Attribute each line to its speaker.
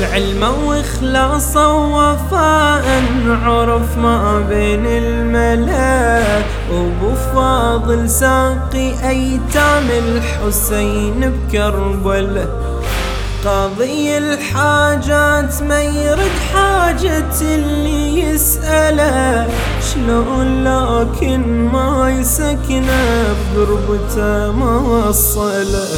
Speaker 1: بعلمه وإخلاصه ووفاء عرف ما بين الملا وأبو فاضل ساقي أيتام الحسين بكربله قاضي الحاجات ما يرد حاجة اللي يسأله. شلون لكن ما يسكنه بقربته ما وصله.